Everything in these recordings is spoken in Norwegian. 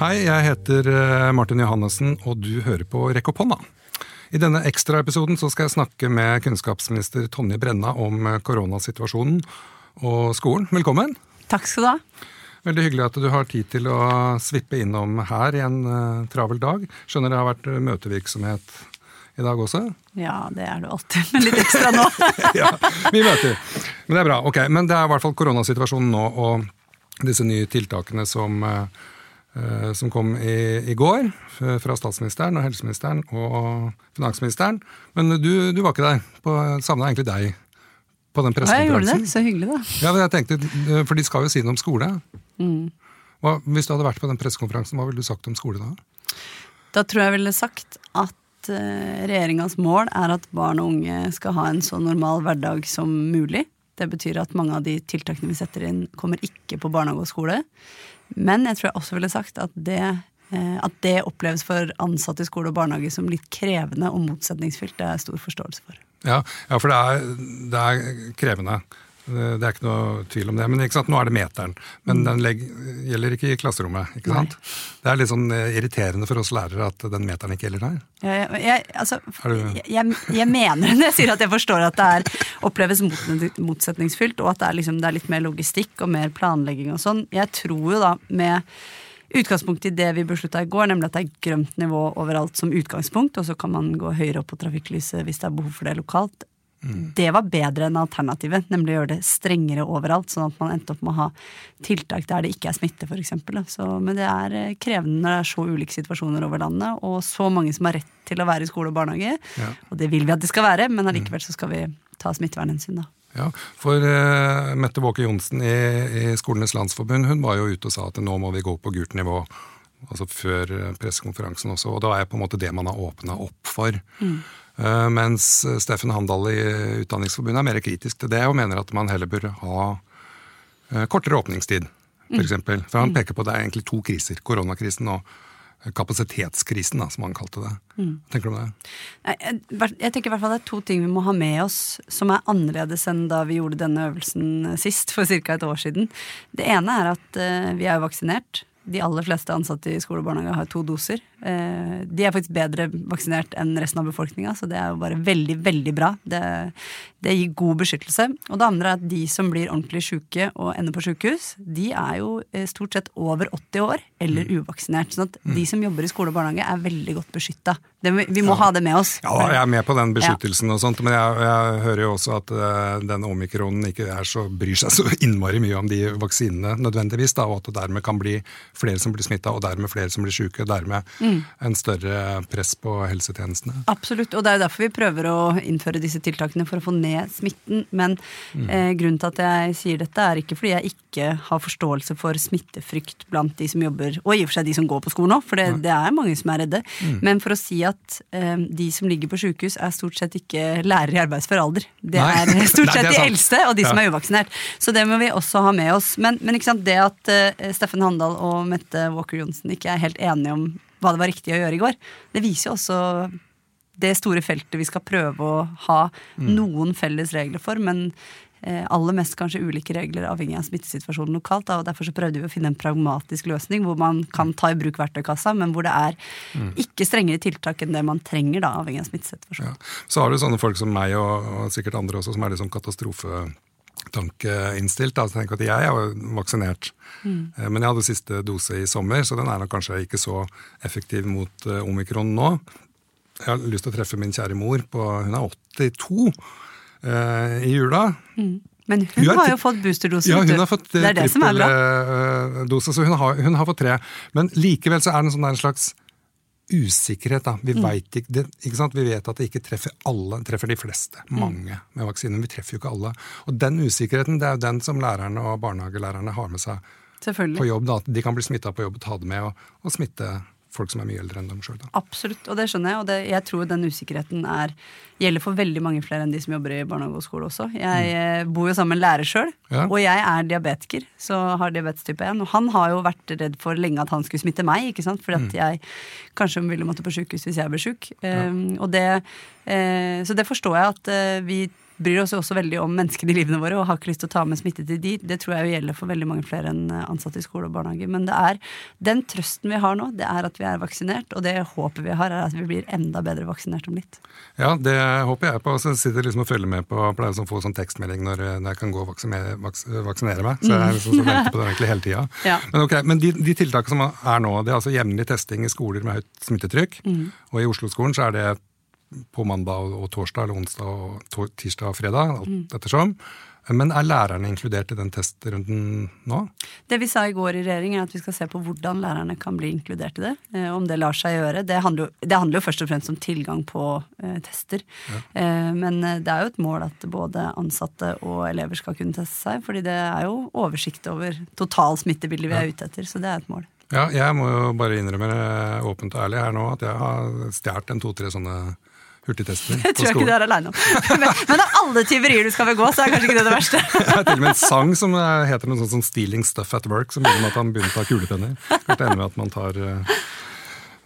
Hei, jeg heter eh, Martin Johannessen, og du hører på Rekk opp hånda. I denne ekstraepisoden skal jeg snakke med kunnskapsminister Tonje Brenna om eh, koronasituasjonen og skolen. Velkommen. Takk skal du ha. Veldig hyggelig at du har tid til å svippe innom her i en uh, travel dag. Skjønner det har vært møtevirksomhet i dag også? Ja, det er det alltid, men litt ekstra nå. ja, vi møter. Men det er bra. Ok, men det er i hvert fall koronasituasjonen nå og disse nye tiltakene som uh, Eh, som kom i, i, går fra statsministeren og helseministeren og finansministeren. Men du, du var ikke der. Savna egentlig deg på den pressekonferansen. Jeg gjorde det, så hyggelig da. Ja, jeg tenkte, eh, For de skal jo si noe om skole. Mm. Hva, hvis du hadde vært på den pressekonferansen, hva ville du sagt om skole da? Da tror jeg ville sagt at uh, regjeringas mål er at barn og unge skal ha en så normal hverdag som mulig. Det betyr at mange av de tiltakene vi setter inn, kommer ikke på barnehage og skole. Men jeg tror jeg også ville sagt at det, eh, at det oppleves for ansatte i skole og barnehage som litt krevende og motsetningsfylt. Det er stor forståelse for. Ja, ja for det er, det er, krevende. Det er ikke noe tvil om det. Men nå er det meteren. Men mm. den gjelder ikke i klasserommet. ikke sant? Nei. Det er litt sånn eh, irriterende for oss lærere at den meteren ikke gjelder der. Jeg, jeg, altså, jeg, jeg mener det når jeg sier at jeg forstår at det er, oppleves motsetningsfylt, og at det er, liksom, det er litt mer logistikk og mer planlegging og sånn. Jeg tror jo da med utgangspunkt i det vi beslutta i går, nemlig at det er grønt nivå overalt som utgangspunkt, og så kan man gå høyere opp på trafikklyset hvis det er behov for det lokalt. Mm. Det var bedre enn alternativet, nemlig å gjøre det strengere overalt. Sånn at man endte opp med å ha tiltak der det ikke er smitte, f.eks. Men det er eh, krevende når det er så ulike situasjoner over landet, og så mange som har rett til å være i skole og barnehage. Ja. Og det vil vi at det skal være, men allikevel så skal vi ta smittevernhensyn, da. Ja, for uh, Mette Våke Johnsen i, i, Skolenes landsforbund hun var jo ute og sa at nå må vi gå på gult nivå. Altså før eh, pressekonferansen også. Og da er på en måte det man har åpna opp for. Mm. Eh, mens Steffen Handal i Utdanningsforbundet er mer kritisk til det og mener at man heller bør ha eh, kortere åpningstid, f.eks. For, mm. for han mm. peker på at det er egentlig to kriser. Koronakrisen og kapasitetskrisen, da, som han kalte det. Mm. Hva tenker du om det? Jeg, tenker i hvert fall Det er to ting vi må ha med oss som er annerledes enn da vi gjorde denne øvelsen sist, for ca. et år siden. Det ene er at vi er vaksinert. De aller fleste ansatte i skole og barnehage har to doser. Eh, de er faktisk bedre vaksinert enn resten av befolkninga, så det er jo bare veldig, veldig bra. Det, det, gir god beskyttelse. Og det andre er at de som blir ordentlig sjuke og ender på sjukehus, de er jo eh, stort sett over 80 år eller mm. uvaksinert. sånn at mm. de som jobber i skole og barnehage er veldig godt beskytta. Vi må ja. ha det med oss. Ja, jeg er med på den beskyttelsen ja. og sånt, men jeg, jeg, hører jo også at uh, den omikronen ikke er så, bryr seg så innmari mye om de vaksinene nødvendigvis, da, og at det dermed kan bli flere som blir smitta, og dermed flere som blir sjuke. Dermed mm mm. en større press på helsetjenestene. Absolutt, og det er jo derfor vi prøver å innføre disse tiltakene for å få ned smitten. Men mm. eh, grunnen til at jeg sier dette, er ikke fordi jeg ikke har forståelse for smittefrykt blant de som jobber, og i og for seg de som går på skolen òg, for det, det, er mange som er redde. Mm. Men for å si at eh, de som ligger på sjukehus, er stort sett ikke lærere i arbeidsfør alder. Det Nei. er stort sett Nei, er de eldste og de ja. som er uvaksinert. Så det må vi også ha med oss. Men, men det at uh, Steffen Handal og Mette Walker Johnsen ikke er helt enige om hva det var riktig å gjøre i går. Det viser jo også det store feltet vi skal prøve å ha mm. noen felles regler for, men eh, aller mest kanskje ulike regler avhengig av smittesituasjonen lokalt. Da, og Derfor så prøvde vi å finne en pragmatisk løsning hvor man kan ta i bruk verktøykassa, men hvor det er mm. ikke strengere tiltak enn det man trenger, da, avhengig av smittesituasjonen. Ja. Så har du sånne folk som meg, og, og sikkert andre også, som er litt sånn katastrofe tankeinnstilt. Altså, tenk at jeg er jo vaksinert, mm. Eh, men jeg hadde siste dose i sommer, så den er nok kanskje ikke så effektiv mot uh, omikron nå. Jeg har lyst til å treffe min kjære mor på Hun er 82 uh, eh, i jula. Mm. Men hun, hun har jo fått boosterdose. Ja, hun har fått det er det som er bra. Dose, så hun har, hun har, fått tre. Men likevel så er det en sånn slags usikkerhet. da. Vi, mm. vet ikke, det, ikke sant? vi vet at det ikke treffer alle, treffer de fleste. Mm. Mange med vaksine. Men vi treffer jo ikke alle. Og den usikkerheten det er jo den som lærerne og barnehagelærerne har med seg på jobb. da, At de kan bli smitta på jobb og ta det med og, og smitte folk som er mye eldre enn dem sjøl. Absolutt, og det skjønner jeg. Og det, jeg tror den usikkerheten er, gjelder for veldig mange flere enn de som jobber i barnehage og skole også. Jeg mm. Eh, bor jo sammen med en lærer sjøl, ja. og jeg er diabetiker, så har diabetes type 1. Og han har jo vært redd for lenge at han skulle smitte meg, ikke sant? fordi at mm. jeg kanskje ville måtte på sjukehus hvis jeg ble sjuk. Ja. Um, og det, uh, så det forstår jeg at uh, vi bryr oss jo også veldig om menneskene i livene våre og har ikke lyst til å ta med smitte til de. Det tror jeg jo gjelder for veldig mange flere enn ansatte i skole og barnehage. Men det er den trøsten vi har nå, det er at vi er vaksinert, og det håpet vi har, er at vi blir enda bedre vaksinert om litt. Ja, det håper jeg på. Så sitter liksom og følger med på pleier å få sånn tekstmelding når, når, jeg kan gå og vaksinere, vaksinere meg. Så jeg liksom så venter på det egentlig hele tida. Ja. Men, okay, men de, de tiltakene som er nå, det er altså jevnlig testing i skoler med høyt smittetrykk. Mm. Og i Oslo-skolen så er det på mandag og torsdag eller onsdag og tirsdag og fredag, alt mm. ettersom. Men er lærerne inkludert i den testrunden nå? Det vi sa i går i regjering, er at vi skal se på hvordan lærerne kan bli inkludert i det. Eh, om det lar seg gjøre. Det handler, jo, det handler jo først og fremst om tilgang på uh, tester. Ja. Eh, men det er jo et mål at både ansatte og elever skal kunne teste seg. fordi det er jo oversikt over total smittebilde vi er ute etter. Så det er et mål. Ja, jeg må jo bare innrømme åpent og ærlig her nå at jeg har stjålet en to-tre sånne hurtigtester Jeg tror ikke du er aleine om. Men, men av alle tyverier du skal begå, så er kanskje ikke det det verste. Jeg har til og med en sang som heter noe sånt som 'Stealing Stuff at Work', som begynner med at han begynner å ta kulepenner. Det ender med at man tar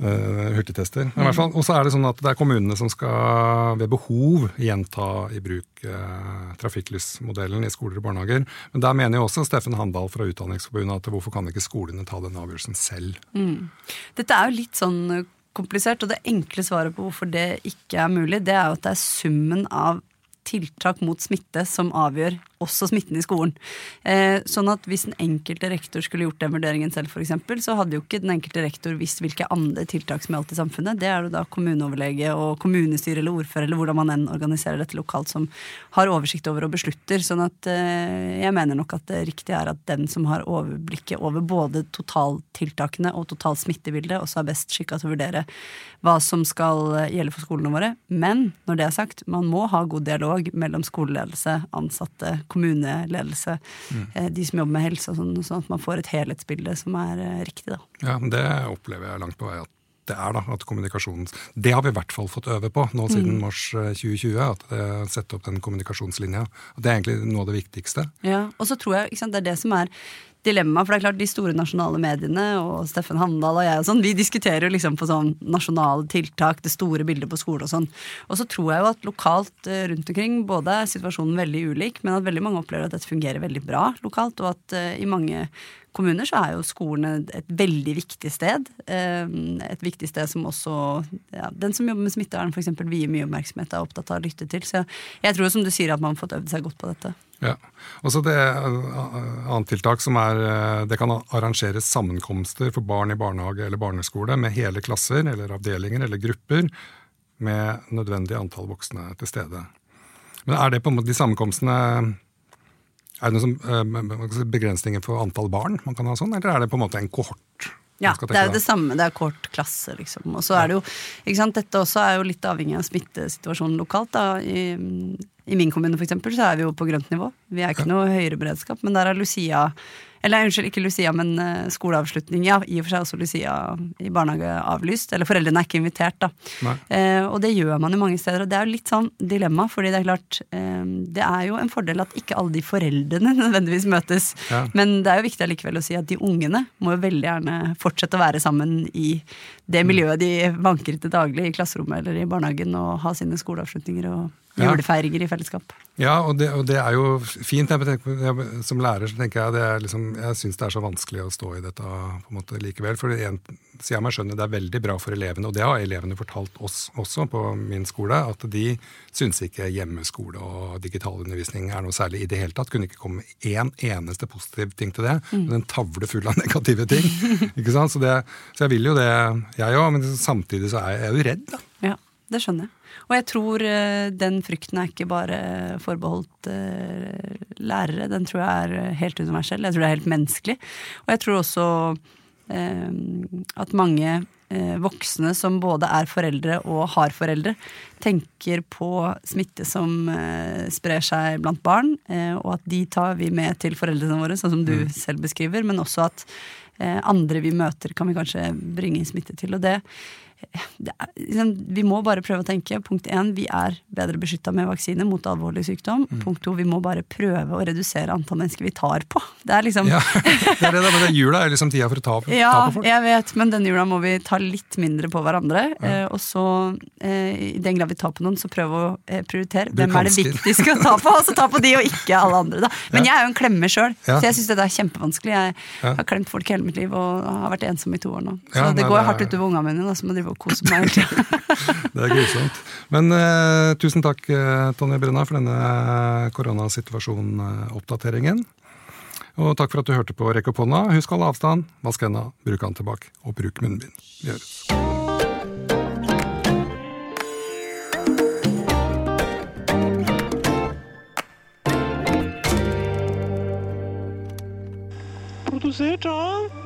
uh, hurtigtester. Mm. Og så er det sånn at det er kommunene som skal ved behov gjenta i bruk uh, trafikklysmodellen i skoler og barnehager. Men der mener jo også Steffen Handal fra Utdanningsforbundet at hvorfor kan ikke skolene ta den avgjørelsen selv? Mm. Dette er jo litt sånn komplisert, og det enkle svaret på hvorfor det ikke er mulig, det er jo at det er summen av tiltak mot smitte som avgjør også smitten i skolen. Eh, sånn at hvis den enkelte rektor skulle gjort den vurderingen selv, eksempel, så hadde jo ikke den enkelte rektor visst hvilke andre tiltak som gjaldt i samfunnet. Det er det da kommuneoverlege og kommunestyre eller ordfører eller hvordan man enn organiserer dette lokalt, som har oversikt over og beslutter. Sånn at eh, jeg mener nok at det riktige er at den som har overblikket over både totaltiltakene og totalt smittebilde, også er best skikka til å vurdere hva som skal gjelde for skolene våre. Men når det er sagt, man må ha god dialog mellom skoleledelse, ansatte, kommuneledelse, mm. Eh, de som jobber med helse, og sånn, sånn at man får et helhetsbilde som er eh, riktig. Da. Ja, Det opplever jeg langt på vei at det er. da, at kommunikasjonen, Det har vi i hvert fall fått øve på nå siden mm. mars 2020. Eh, at det setter opp den kommunikasjonslinja. Det er egentlig noe av det viktigste. Ja, og så tror jeg ikke sant, Det er det som er dilemma. For det er klart de store nasjonale mediene og Steffen Handal og jeg og sånn, vi diskuterer jo liksom på sånn nasjonale tiltak, det store bildet på skole og sånn. Og så tror jeg jo at lokalt eh, rundt omkring både er situasjonen veldig ulik, men at veldig mange opplever at dette fungerer veldig bra lokalt, og at uh, i mange kommuner så er jo skolene et veldig viktig sted. Uh, et viktig sted som også ja, den som jobber med smittevern f.eks. vier mye oppmerksomhet, er opptatt av å lytte til. Så jeg tror som du sier at man har fått øvd seg godt på dette. Ja. Og så det eh, annet tiltak som er eh, Det kan arrangeres sammenkomster for barn i barnehage eller barneskole med hele klasser eller avdelinger eller grupper med nødvendig antall voksne til stede. Men er det på en måte de sammenkomstene Er det noen eh, begrensninger for antall barn man kan ha sånn, eller er det på en måte en kohort? Ja, det er jo det samme. Det er kort klasse, liksom. Og så er det jo, ikke sant, Dette også er jo litt avhengig av smittesituasjonen lokalt. da, i i min kommune for eksempel, så er vi jo på grønt nivå. Vi er ikke noe høyere beredskap, men der er Lucia Eller unnskyld, ikke Lucia, men uh, skoleavslutning. Ja, i og for seg også Lucia i barnehage avlyst. Eller foreldrene er ikke invitert, da. Uh, og det gjør man jo mange steder. Og det er jo litt sånn dilemma, fordi det er klart uh, Det er jo en fordel at ikke alle de foreldrene nødvendigvis møtes. Ja. Men det er jo viktig allikevel å si at de ungene må jo veldig gjerne fortsette å være sammen i det miljøet de vanker til daglig i klasserommet eller i barnehagen, og ha sine skoleavslutninger og julefeiringer i fellesskap. Ja, og det, og det, er jo fint. Jeg, som lærer så tenker jeg det er liksom, jeg syns det er så vanskelig å stå i dette på en måte likevel. For en side av meg skjønner det er veldig bra for elevene, og det har elevene fortalt oss også på min skole, at de syns ikke hjemmeskole og digitalundervisning er noe særlig i det hele tatt. Kunne ikke komme én eneste positiv ting til det, mm. men en tavle full av negative ting. ikke sant? Så, det, så jeg vil jo det, jeg òg, men samtidig så er jeg jo redd, da. Ja, det skjønner jeg. Og jeg tror uh, den frykten er ikke bare forbeholdt uh, lærere. Den tror jeg er helt universell. Jeg tror det er helt menneskelig. Og jeg tror også at mange voksne som både er foreldre og har foreldre, tenker på smitte som sprer seg blant barn, og at de tar vi med til foreldrene våre, sånn som du mm. selv beskriver, men også at andre vi møter, kan vi kanskje bringe smitte til. Og det er, liksom, vi må bare prøve å tenke. Punkt én, vi er bedre beskytta med vaksine mot alvorlig sykdom. Mm. Punkt to, vi må bare prøve å redusere antall mennesker vi tar på. Det er liksom Ja, det er det, da, men jula er liksom tida for å ta, Ja, ta på folk. Ja, jeg vet, men denne jula må vi ta litt mindre på hverandre. Eh, og så, eh, i den grad vi tar på noen, så prøve å eh, prioritere. Hvem er det viktigst å ta på? Og så ta på de, og ikke alle andre. Da. Men jeg er jo en klemmer sjøl, Ja. så jeg syns dette er kjempevanskelig. Jeg Ja. har klemt folk hele mitt liv og har vært ensom i to år nå. Så Ja, det går det er- hardt utover ungene mine, da, som må drive og kose meg hele. Det er grusomt. Men eh, tusen takk, eh, Tonje Brenna, for denne koronasituasjonen-oppdateringen. Og takk for at du hørte på Rekk opp hånda. Husk å holde avstand, vask hendene, bruk antibac og bruk munnbind. Vi høres. Produsert av